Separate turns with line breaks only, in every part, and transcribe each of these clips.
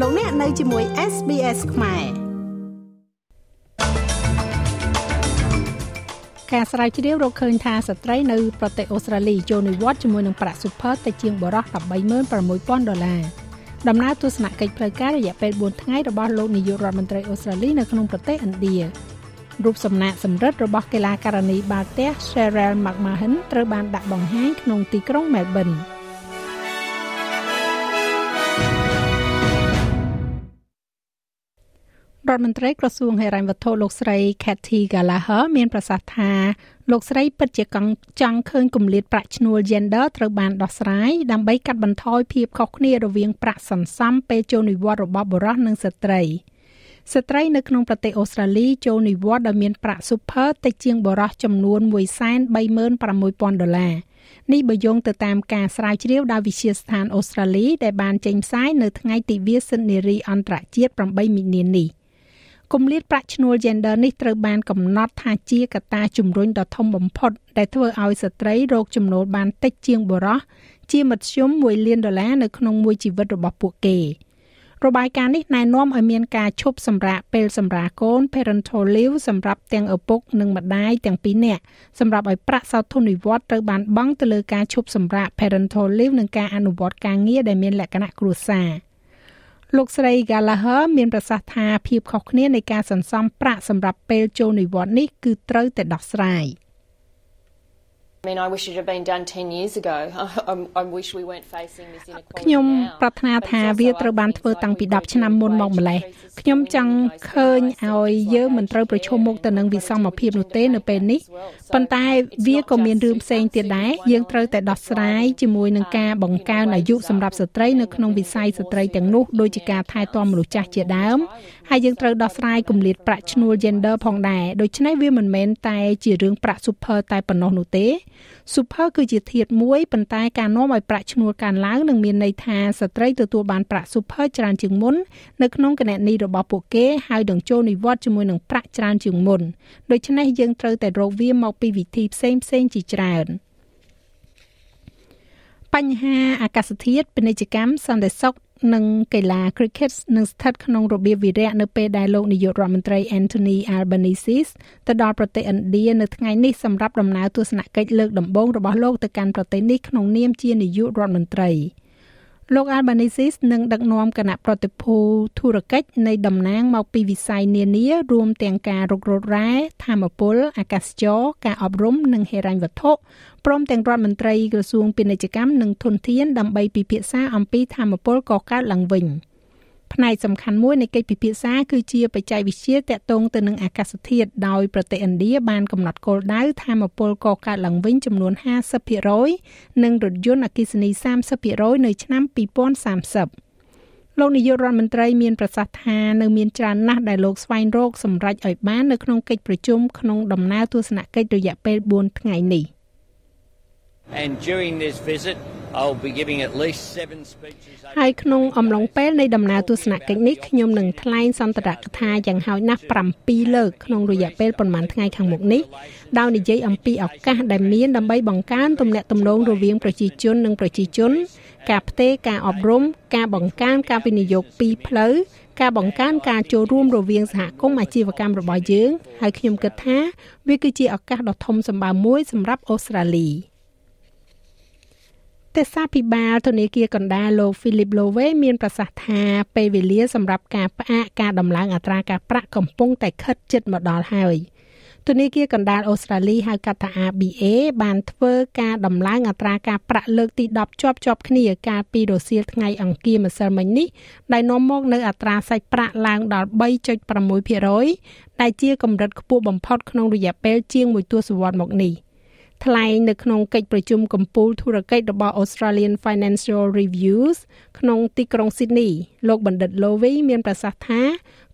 លោកអ្នកនៅជាមួយ SBS ខ្មែរការស្រាវជ្រាវរកឃើញថាស្ត្រីនៅប្រទេសអូស្ត្រាលីចូលនិវត្តន៍ជាមួយនឹងប្រាក់ super ទៅជាងបរិះ136,000ដុល្លារដំណើរទស្សនកិច្ចផ្លូវការរយៈពេល4ថ្ងៃរបស់លោកនាយករដ្ឋមន្ត្រីអូស្ត្រាលីនៅក្នុងប្រទេសឥណ្ឌារូបសំណាកសម្រិទ្ធរបស់កីឡាករនីបាល់ទះ Cheryl McMahon ត្រូវបានដាក់បង្ហាញក្នុងទីក្រុង Melbourne រដ្ឋមន្ត្រីក្រសួងហិរញ្ញវត្ថុលោកស្រី Kathy Gallagher មានប្រសាសន៍ថាលោកស្រីពិតជាកង់ចង់ឃើញគម្លាតប្រាក់ឈ្នួល gender ត្រូវបានដោះស្រាយដើម្បីកាត់បន្ថយភាពខុសគ្នារវាងប្រាក់សន្សំពេលចូលនិវត្តន៍របស់បុរសនិងស្ត្រីស្ត្រីនៅក្នុងប្រទេសអូស្ត្រាលីចូលនិវត្តន៍ដោយមានប្រាក់ super តិចជាងបុរសចំនួន136,000ដុល្លារនេះបើយោងទៅតាមការស្រាវជ្រាវដោយវិទ្យាស្ថានអូស្ត្រាលីដែលបានចេញផ្សាយនៅថ្ងៃទិវាសិទ្ធិនារីអន្តរជាតិ8មីនានេះ។ គម្លាតប្រាក់ឈ្នួល gender នេះត្រូវបានកំណត់ថាជាកត្តាជំរុញដ៏ធំបំផុត ដែលធ្វើឲ្យស្ត្រីរកចំណូលបានតិចជាងបុរសជាមធ្យម1លានដុល្លារនៅក្នុងមួយជីវិតរបស់ពួកគេរបាយការណ៍នេះណែនាំឲ្យមានការឈប់សម្រាកពេលសម្រាលកូន parental leave សម្រាប់ទាំងឪពុកនិងម្ដាយទាំងពីរនាក់សម្រាប់ឲ្យប្រាក់សោធននិវត្តន៍ត្រូវបានបង់ទៅលើការឈប់សម្រាក parental leave និងការអនុវត្តការងារដែលមានលក្ខណៈគ្រួសារ។ លោកស្រី Gallagher មានប្រសាសន៍ថាភាពខុសគ្នានៃការសន្សំប្រាក់សម្រាប់ពេលចូលនិវត្តន៍នេះគឺត្រូវតែដោះស្រាយ។ ខ្ញុំប្រាថ្នាថាវាត្រូវបានធ្វើតាំងពី10ឆ្នាំមុនមកម្លេះខ្ញុំចង់ឃើញឲ្យយើងមិនត្រូវប្រឈមមុខទៅនឹងវិសមភាពនោះទេនៅពេលនេះប៉ុន្តែវាក៏មានរឿងផ្សេងទៀតដែរយើងត្រូវតែដោះស្រាយជាមួយនឹងការបង្កើនអាយុសម្រាប់ស្ត្រីនៅក្នុងវិស័យស្ត្រីទាំងនោះដូចជាការថែទាំមនុស្សចាស់ជាដើមហើយយើងត្រូវដោះស្រាយគម្លាតប្រាក់ឈ្នួល gender ផងដែរដូច្នេះវាមិនមែនតែជារឿងប្រាក់ super តែប៉ុណ្ណោះនោះទេ super គឺជាធាតុមួយប៉ុន្តែការនាំឲ្យប្រាក់ឈ្នួលកើនឡើងនឹងមានន័យថាស្ត្រីទទួលបានប្រាក់ super ច្រើនជាងមុននៅក្នុងគណនីរបស់ពួកគេហើយនឹងចូលនិវត្តន៍ជាមួយនឹងប្រាក់ច្រើនជាងមុនដូច្នេះយើងត្រូវតែរកវាមកពីវិធីផ្សេងផ្សេងជាច្រើនបញ្ហាអាកាសធាតុពាណិជ្ជកម្មសន្តិសុខ និងកីឡា cricket នឹងស្ថិតក្នុងរបៀបវិរៈនៅពេលដែលលោកនាយករដ្ឋមន្ត្រី Anthony Albanese ទៅដល់ប្រទេសឥណ្ឌានៅថ្ងៃនេះសម្រាប់ដំណើរទស្សនកិច្ចលើកដំបូងរបស់លោកទៅកាន់ប្រទេសនេះក្នុងនាមជានាយករដ្ឋមន្ត្រី។ លោក Albanese នឹងដឹកនាំគណៈប្រតិភូធុរកិច្ចនៃតំណាងមកពីវិស័យនានារួមទាំងការរុករករ៉ែធម្មពលអាកាសចរការអប់រំនិងហិរញ្ញវត្ថុព្រមទាំងរដ្ឋមន្ត្រីក្រសួងពាណិជ្ជកម្មនិងធនធានដើម្បីពិភាក្សាអំពីធម្មពលកកើតឡើងវិញ។ ផ្នែកសំខាន់មួយនៃកិច្ចពិភាក្សាគឺជាបច្ចេកវិទ្យាតាក់ទងទៅនឹងអាកាសធាតុដោយប្រទេសឥណ្ឌាបានកំណត់គោលដៅធម្មពលកកើតឡើងវិញចំនួន50%និងរថយន្តអគ្គិសនី30%នៅឆ្នាំ2030លោកនាយករដ្ឋមន្ត្រីមានប្រសាសន៍ថានៅមានច្រើនណាស់ដែលលោកស្វែងរកសម្រេចឲ្យបាននៅក្នុងកិច្ចប្រជុំក្នុងដំណើរទស្សនកិច្ចរយៈពេល4ថ្ងៃនេះ
And during this visit I'll be giving at least 7 speeches
ហើយក្នុងអំឡុងពេលនៃដំណើរទស្សនកិច្ចនេះខ្ញុំនឹងថ្លែងសន្ទរកថាយ៉ាងហោចណាស់7លើកក្នុងរយៈពេលប្រមាណថ្ងៃខាងមុខនេះដោយនិយាយអំពីឱកាសដែលមានដើម្បីបង្កើនទំនាក់ទំនងរវាងប្រជាជននិងប្រជាជន ការផ្ទេរការអប់រំការបង្កើនការវិនិយោគពីផ្លូវការបង្កើនការចូលរួមរវាងសហគមន៍អាជីវកម្មរបស់យើង ហើយខ្ញុំគិតថា វាគឺជាឱកាសដ៏ធំសម្បើមមួយសម្រាប់អូស្ត្រាលី។ ទេសាភិបាលធនាគារកណ្ដាលលោក Philip Lowe មានប្រសាសន៍ថាពេលវេលាសម្រាប់ការផ្អាកការដំឡើងអត្រាការប្រាក់កំពុងតែខិតជិតមកដល់ហើយធនាគារកណ្ដាលអូស្ត្រាលីហៅកាត់ថា ABA បានធ្វើការដំឡើងអត្រាការប្រាក់លើកទី10ជាប់ជាប់គ្នាកាលពីរសៀលថ្ងៃអង្គារម្សិលមិញនេះដែលនាំមកនៅអត្រាសាច់ប្រាក់ឡើងដល់3.6%ដែលជាកម្រិតខ្ពស់បំផុតក្នុងរយៈពេលជាងមួយទសវត្សរ៍មកនេះ ថ្លែងនៅក្នុងកិច្ចប្រជុំកំពូលធុរកិច្ចរបស់ Australian Financial Reviews ក្នុងទីក្រុង Sydney លោកបណ្ឌិត Lowy មានប្រសាសន៍ថា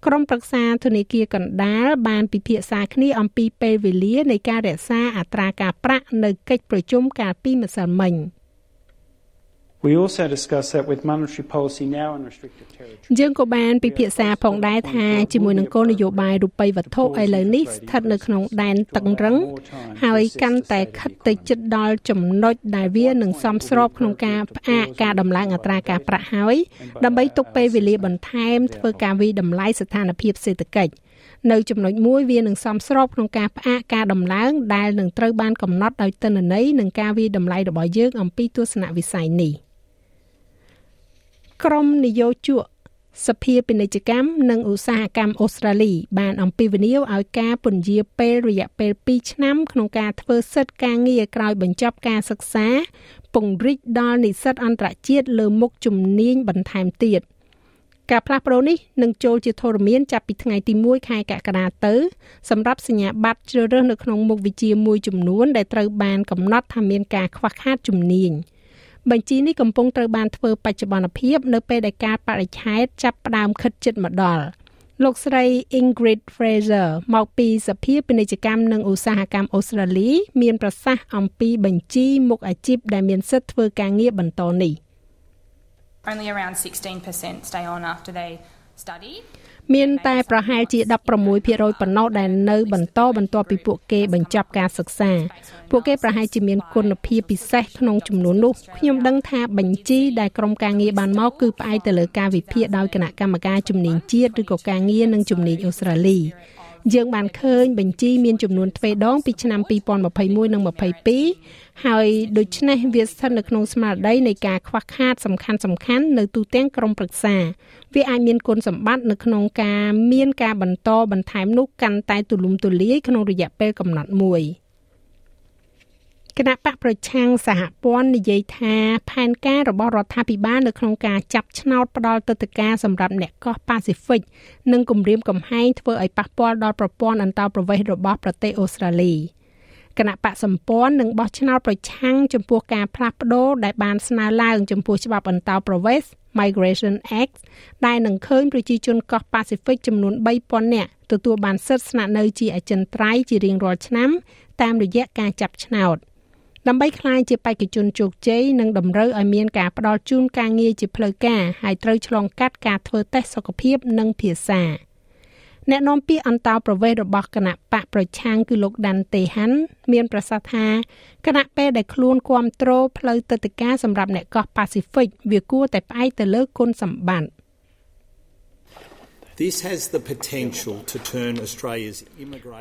ក្រុមប្រឹក្សាធនាគារកណ្ដាលបានពិភាក្សាគ្នាអំពីពេលវេលានៃការរក្សាអត្រាការប្រាក់នៅកិច្ចប្រជុំកាលពីម្សិលមិញ។
We also discussed that with monetary policy now in restricted territory.
យើងក៏បានពិភាក្សាផងដែរថាជាមួយនឹងគោលនយោបាយរូបិយវត្ថុឥឡូវនេះស្ថិតនៅក្នុងដែនតឹងរឹងហើយកាន់តែខិតទៅជិតដល់ចំណុចដែលវានឹងសមស្របក្នុងការផ្អាកការដំឡើងអត្រាការប្រាក់ហើយដើម្បីទុកពេលវេលាបន្ថែមធ្វើការវិតម្លៃស្ថានភាពសេដ្ឋកិច្ចនៅចំណុចមួយវានឹងសមស្របក្នុងការផ្អាកការដំឡើងដែលនឹងត្រូវបានកំណត់ដោយទិន្នន័យនិងការវិតម្លៃរបស់យើងអំពីទស្សនវិស័យនេះ។ ក្រុមនយោជកសភាពាណិជ្ជកម្មនិងឧស្សាហកម្មអូស្ត្រាលី បានអំពាវនាវឲ្យការពន្យាពេលរយៈពេល2ឆ្នាំក្នុងការធ្វើសិទ្ធិការងារក្រោយបញ្ចប់ការសិក្សា ពង្រីកដល់និស្សិតអន្តរជាតិលើមុខជំនាញបន្ថែមទៀតការផ្លាស់ប្ដូរនេះនឹងចូលជាធរមានចាប់ពីថ្ងៃទី1ខែកក្កដាទៅសម្រាប់សញ្ញាបត្រជ្រើសរើសនៅក្នុងមុខវិជ្ជាមួយចំនួនដែលត្រូវបានកំណត់ថាមានការខ្វះខាតជំនាញ។ បញ្ជីនេះកំពុងត្រូវបានធ្វើបច្ចុប្បន្នភាពនៅពេលដែលការបរិច្ឆេទចាប់ផ្ដើមខិតជិតមកដល់លោកស្រី Ingrid Fraser មកពីសភាពាណិជ្ជកម្មនិងឧស្សាហកម្មអូស្ត្រាលី មានប្រសាសន៍អំពីបញ្ជីមុខអាជីពដែលមានសិទ្ធិធ្វើការងារបន្តនេះ
Only around 16% stay on after they study
មានតែប្រហែលជា16%ប៉ុណ្ណោះដែលនៅបន្តបន្ទាប់ពីពួកគេបញ្ចប់ការសិក្សាពួកគេប្រហែលជាមានគុណភាពពិសេសក្នុងចំនួននោះខ្ញុំដឹងថាបញ្ជីដែលក្រុមការងារបានមកគឺផ្អែកទៅលើការវិភាគដោយគណៈកម្មការជំនាញជាតិឬក៏ការងារនិងជំនាញអូស្ត្រាលី យើងបានឃើញបញ្ជីមានចំនួនទ្វេដងពីឆ្នាំ2021និង22ហើយដូច្នេះវាស្ថិតនៅក្នុងស្មារតីនៃការខ្វះខាតសំខាន់សំខាន់នៅទូទាំងក្រមប្រឹក្សាវាអាចមានគុណសម្បត្តិនៅក្នុងការមានការបន្តបន្ថែមនោះកាន់តែទូលំទូលាយក្នុងរយៈពេលកំណត់មួយ។ គណៈបកប្រឆាំងសហព័ន្ធនិយាយថាផែនការរបស់រដ្ឋាភិបាលនៅក្នុងការចាប់ឆ្នោតផ្ដាល់ទឹកតការសម្រាប់អ្នកកោះប៉ាស៊ីហ្វិកនិងគម្រាមកំហែងធ្វើឲ្យប៉ះពាល់ដល់ប្រព័ន្ធអន្តោប្រវេសន៍របស់ប្រទេសអូស្ត្រាលីគណៈបកសម្ព័ន្ធនឹងបោះឆ្នោតប្រឆាំងចំពោះការផ្លាស់ប្ដូរដែលបានស្នើឡើងចំពោះច្បាប់អន្តោប្រវេសន៍ Migration Act ដែលនឹងឃើញប្រជាជនកោះប៉ាស៊ីហ្វិកចំនួន3000នាក់ទទួលបានសិទ្ធិស្នាក់នៅជាអចិន្ត្រៃយ៍ជារៀងរាល់ឆ្នាំតាមរយៈការចាប់ឆ្នោត។ ដើម្បីក្លាយជាបេក្ខជនជោគជ័យនិងតម្រូវឲ្យមានការផ្ដល់ជូនការងារជាផ្លូវការហើយត្រូវឆ្លងកាត់ការធ្វើតេស្តសុខភាពនិងភាសាអ្នកនាំពាក្យអន្តោប្រវេសន៍របស់គណៈបកប្រឆាំងគឺលោកដាន់តេហាន់មានប្រសាសន៍ថាគណៈពេលដែលខ្លួនគ្រប់គ្រងផ្លូវទឹកតការសម្រាប់អ្នកកោះប៉ាស៊ីហ្វិកវាគួរតែផ្អែកទៅលើគុណសម្បត្តិ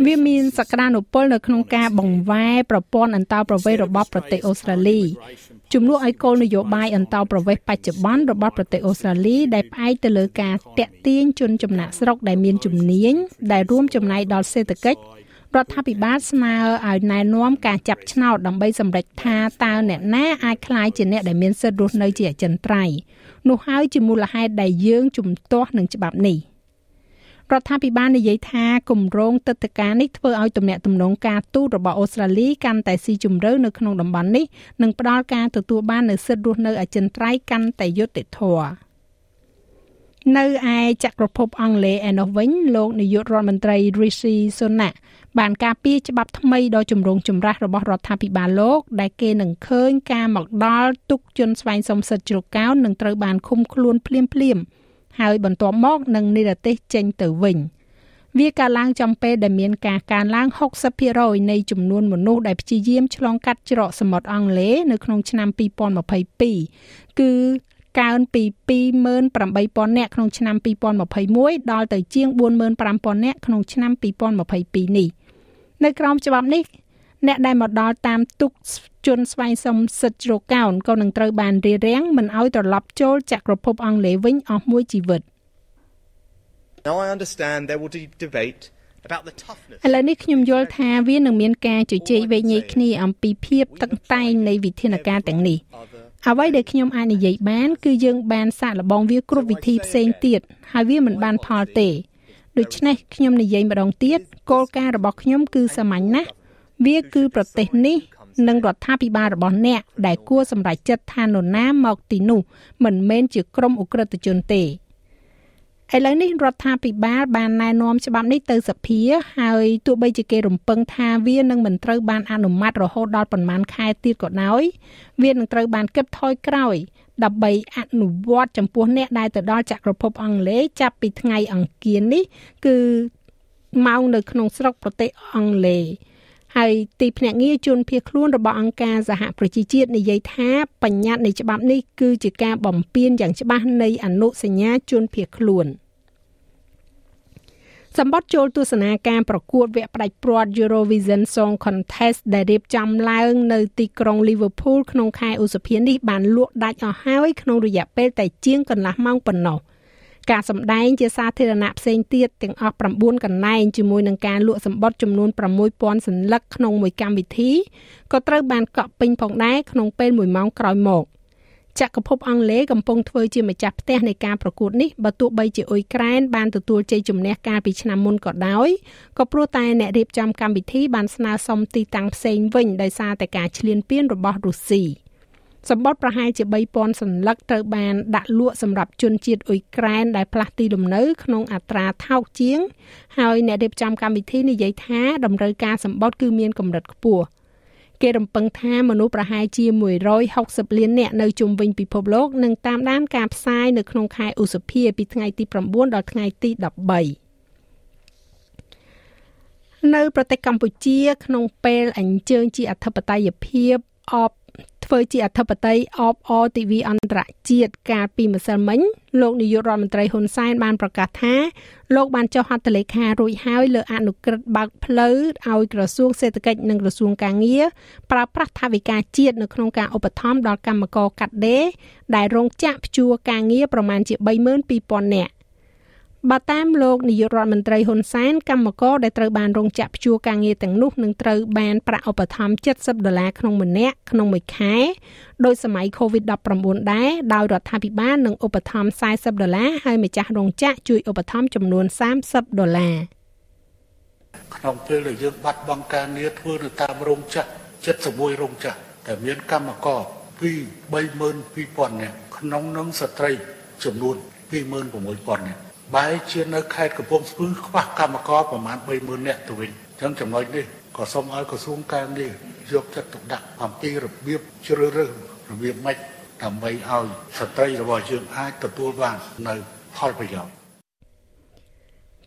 វាមានសក្តានុពលនៅក្នុងការបង្វែរប្រព័ន្ធអន្តោប្រវេសន៍របស់ប្រទេសអូស្ត្រាលីជំនួសឲ្យគោលនយោបាយអន្តោប្រវេសន៍បច្ចុប្បន្នរបស់ប្រទេសអូស្ត្រាលីដែលផ្អែកទៅលើការតាក់ទាញជនចំណាក់ស្រុកដែលមានជំនាញដែលរួមចំណែកដល់សេដ្ឋកិច្ចរដ្ឋាភិបាលស្នើឲ្យណែនាំការចាប់ឆ្នោតដើម្បីសម្រេចថាតើអ្នកណាអាចក្លាយជាអ្នកដែលមានសិទ្ធិរស់នៅជាអចិន្ត្រៃយ៍នោះហើយជាមូលហេតុដែលយើងជំទាស់នឹងច្បាប់នេះ រដ្ឋាភិបាលនិយាយថាគម្រោងទឹកតការនេះធ្វើឲ្យទំនាក់ទំនងការទូតរបស់អូស្ត្រាលីកាន់តែស៊ីជម្រៅនៅក្នុងតំបន់នេះនិងផ្ដល់ការទទួលបាននូវសិទ្ធិរស់នៅអចិន្ត្រៃយ៍កាន់តែយុត្តិធម៌នៅឯចក្រភពអង់គ្លេសឯនោះវិញលោកនាយករដ្ឋមន្ត្រី Rishi Sunak បានការពារច្បាប់ថ្មីដ៏ចម្រូងចម្រាសរបស់រដ្ឋាភិបាលលោក ដែលគេនឹងឃើញការមកដល់ទុកជនស្វែងសំសិទ្ធជ្រកកោននឹងត្រូវបានឃុំខ្លួនភ្លាមៗ ហើយបន្ទាប់មកនឹងនិរទេសចេញទៅវិញវាកើតឡើងចំពេលដែលមានការកើនឡើង60%នៃចំនួនមនុស្សដែលព្យាយាមឆ្លងកាត់ច្រកសមុទ្រអង់គ្លេសនៅក្នុងឆ្នាំ2022គឺកើនពី28,000នាក់ក្នុងឆ្នាំ2021ដល់ទៅជាង45,000នាក់ក្នុងឆ្នាំ2022នេះនៅក្រោមច្បាប់នេះ អ្នកដែលមកដល់តាមទុកជនស្វែងសុំសិទ្ធិជ្រកកោនក៏នឹងត្រូវបានរារាំងមិនឲ្យត្រឡប់ចូលចក្រភពអង់គ្លេសវិញអស់មួយជីវិត
Now I understand there will be debate about the toughness
ឥឡូវនេះខ្ញុំយល់ថាវានឹងមានការជជែកវែកញែកគ្នាអំពីភាពតឹងតែងនៃវិធានការទាំងនេះអ្វីដែលខ្ញុំអាចនិយាយបាន គឺយើងបានសាកល្បងវាគ្រប់វិធីផ្សេងទៀតហើយវាមិនបានផលទេដូច្នេះខ្ញុំនិយាយម្ដងទៀតគោលការណ៍របស់ខ្ញុំគឺសាមញ្ញណាស់ វាគឺប្រទេសនេះនិងរដ្ឋាភិបាលរបស់អ្នកដែលគួរសម្រេចចិត្តថានរណាមកទីនោះមិនមែនជាក្រុមអ ுக ្រិតជនទេឥឡូវនេះរដ្ឋាភិបាលបានណែនាំច្បាប់នេះទៅសភាហើយទោះបីជាគេរំពឹងថាវានឹងមិនត្រូវបានអនុម័តរហូតដល់ប្រមាណខែទៀតក៏ដោយវានឹងត្រូវបានគិតថយក្រោយដើម្បីអនុវត្តចំពោះអ្នកដែលទៅដល់ចក្រភពអង់គ្លេសចាប់ពីថ្ងៃអង្គារនេះគឺម៉ោងនៅក្នុងស្រុកប្រទេសអង់គ្លេស ហើយទីភ្នាក់ងារជនភៀសខ្លួនរបស់អង្គការសហប្រជាជាតិនិយាយថាបញ្ញត្តិនៃច្បាប់នេះគឺជាការបំពានយ៉ាងច្បាស់នៃអនុសញ្ញាជនភៀសខ្លួន។សម្បត្តិចូលទស្សនាការប្រកួតវគ្គផ្ដាច់ព្រាត់ Eurovision Song Contest ដែលរៀបចំឡើងនៅទីក្រុង Liverpool ក្នុងខែឧសភានេះបានលក់ដាច់អស់ហើយក្នុងរយៈពេលតែជាងកន្លះម៉ោងប៉ុណ្ណោះ ការសម្ដែងជាសាធារណៈផ្សេងទៀតទាំងអស់9កន្លែងជាមួយនឹងការលក់សម្បត្តិចំនួន6000សន្លឹកក្នុងមួយកម្មវិធីក៏ត្រូវបានកក់ពេញផងដែរក្នុងពេល1ម៉ោងក្រោយមក។ចក្រភពអង់គ្លេសកំពុងធ្វើជាម្ចាស់ផ្ទះនៃការប្រកួតនេះបើទោះបីជាអ៊ុយក្រែនបានទទួលជ័យជំនះកាលពីឆ្នាំមុនក៏ដោយក៏ព្រោះតែអ្នករៀបចំកម្មវិធីបានស្នើសុំទីតាំងផ្សេងវិញដោយសារតែការឈ្លានពានរបស់រុស្ស៊ី សម្បត្តិប្រហែលជា3000សន្លឹកត្រូវបានដាក់លក់សម្រាប់ជនជាតិអ៊ុយក្រែនដែលផ្លាស់ទីលំនៅក្នុងអត្រាថោកជាង ហើយអ្នករៀបចំកម្មវិធីនិយាយថាតម្រូវការសម្បត្តិគឺមានកម្រិតខ្ពស់គេរំពឹងថាមនុស្សប្រហែលជា160លាននាក់នៅជុំវិញពិភពលោកនឹងតាមដានការផ្សាយនៅក្នុងខែឧសភាពីថ្ងៃទី9ដល់ថ្ងៃទី13នៅប្រទេសកម្ពុជាក្នុងពេលអញ្ជើញជាអធិបតេយ្យភាពអប ធ្វើជាអធិបតីអបអទិវីអន្តរជាតិកាលពីម្សិលមិញលោកនាយករដ្ឋមន្ត្រីហ៊ុនសែនបានប្រកាសថាលោកបានចុះហត្ថលេខារួចហើយលើអនុក្រឹត្យបើកផ្លូវឲ្យក្រសួងសេដ្ឋកិច្ចនិងក្រសួងកាងារប្រើប្រាស់ថវិកាជាតិនៅក្នុងការឧបត្ថម្ភដល់កម្មករកាត់ដេរដែលរោងចក្រព្យួរកាងារប្រមាណជា32,000នាក់ បើតាមលោកនាយករដ្ឋមន្ត្រីហ៊ុនសែនកម្មករដែលត្រូវបានរោងចក្រព្យួរការងារទាំងនោះនឹងត្រូវបានប្រាក់ឧបត្ថម្ភ70ដុល្លារក្នុងម្នាក់ក្នុងមួយខែដោយសម័យ COVID-19 ដែរដោយរដ្ឋាភិបាលនឹងឧបត្ថម្ភ40ដុល្លារហើយម្ចាស់រោងចក្រជួយឧបត្ថម្ភចំនួន30ដុល្លារ
ក្នុងពេលដែលយើងបាត់បង់ការងារធ្វើនៅតាមរោងចក្រ71រោងចក្រតែមានកម្មករពី32000នាក់ក្នុងនោះស្ត្រីចំនួន26000នាក់ បែរជានៅខេត្តកំពង់ស្ពឺខ្វះកម្មករប្រមាណ30000នាក់ទៅវិញអញ្ចឹងចំណុចនេះក៏សូមឲ្យក្រសួងការងារយកចិត្តទុកដាក់អំពីរបៀបជ្រើសរើសរបៀបម៉េចដើម្បីឲ្យស្ត្រីរបស់យើងអាចទទួលបាននៅផលប្រយោជន៍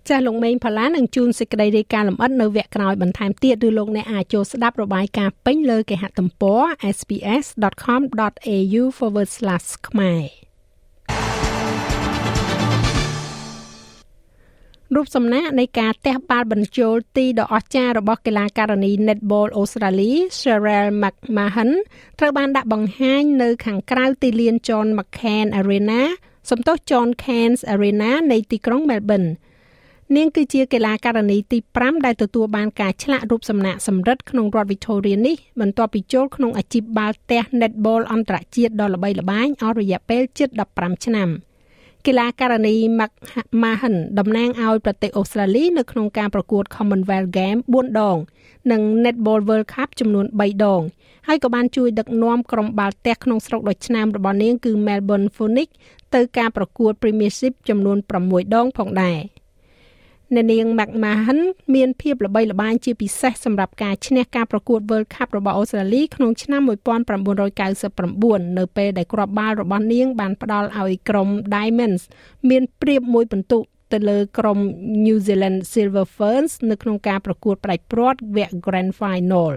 ចាស់លោកមេងផល្លានឹងជួនសេចក្តីរាយការណ៍លម្អិតនៅវគ្គក្រោយបន្ថែមទៀតឬលោកអ្នកអាចចូលស្ដាប់របាយការណ៍ពេញលើគេហទំព័រ sps.com.au/ ខ្មែរ រូបសំណាកនៃការទះបាល់បញ្ចូលទីដ៏អស្ចារ្យរបស់កីឡាការិនី Netball អូស្ត្រាលី Cheryl McMahon ត្រូវបានដាក់បង្ហាញនៅខាងក្រៅទីលាន John McCain Arena សំទោស John Cairns Arena នៃទីក្រុង Melbourne នាងគឺជាកីឡាការិនីទី5ដែលទទួលបានការឆ្លាក់រូបសំណាកសម្រិទ្ធក្នុងរដ្ឋ Victoria នេះបន្ទាប់ពីចូលក្នុងអាជីពបាល់ទះ Netball អន្តរជាតិដ៏ល្បីល្បាញអស់រយៈពេលជិត15ឆ្នាំ។ កីឡាករនី Mahan តំណាងឲ្យប្រទេសអូស្ត្រាលីនៅក្នុងការប្រកួត Commonwealth Game 4ដង និង Netball World Cup ចំនួន3ដងហើយក៏បានជួយដឹកនាំក្រុមបាល់ទះក្នុងស្រុកដ៏ឆ្នើមរបស់នាងគឺ Melbourne Phoenix ទៅការប្រកួត Premiership ចំនួន6ដងផងដែរ។ អ្នកនាង McMahon មានភាពល្បីល្បាញជាពិសេសសម្រាប់ការឈ្នះការប្រកួត World Cup របស់អូស្ត្រាលីក្នុងឆ្នាំ1999នៅពេលដែលគ្រាប់បាល់របស់នាង បានផ្ដល់ឲ្យក្រុម Diamonds មានព្រៀបមួយពិន្ទុទៅលើក្រុម New Zealand Silver Ferns នៅក្នុងការប្រកួតផ្ដាច់ព្រាត់វគ្គ Grand Final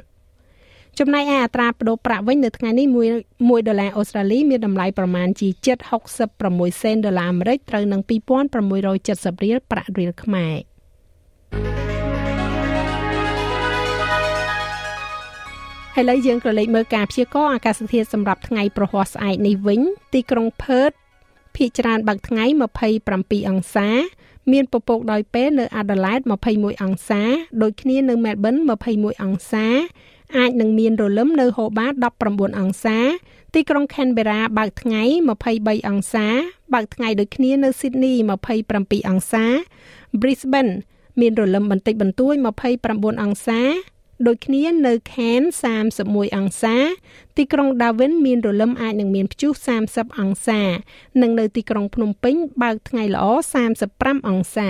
ចំណែកឯអត្រាប្តូរប្រាក់វិញនៅថ្ងៃនេះ1ដុល្លារអូស្ត្រាលីមានតម្លៃប្រមាណជា7.66សេនដុល្លារអាមេរិកត្រូវនឹង2670រៀលប្រាក់រៀលខ្មែរហើយឥឡូវយើងក៏លេខមើលការព្យាករណ៍អាកាសធាតុសម្រាប់ថ្ងៃប្រហ័សស្អែកនេះវិញ ទីក្រុងផឺតភាគច្រើនបើកថ្ងៃ27អង្សា មានពពកដោយពេលនៅអាដាលេដ21អង្សាដូចគ្នានៅមែលប៊ន21អង្សា អាចនឹងមានរលឹមនៅហូបា19អង្សា ទីក្រុង Canberra បើកថ្ងៃ23អង្សា បើកថ្ងៃដូចគ្នានៅ Sydney 27អង្សា Brisbane មានរលឹមបន្តិចបន្តួច29អង្សាដូចគ្នានៅ Cairns 31អង្សា ទីក្រុង Darwin មានរលឹមអាចនឹងមានព្យុះ30អង្សា និងនៅទីក្រុងភ្នំពេញបើកថ្ងៃល្អ35អង្សា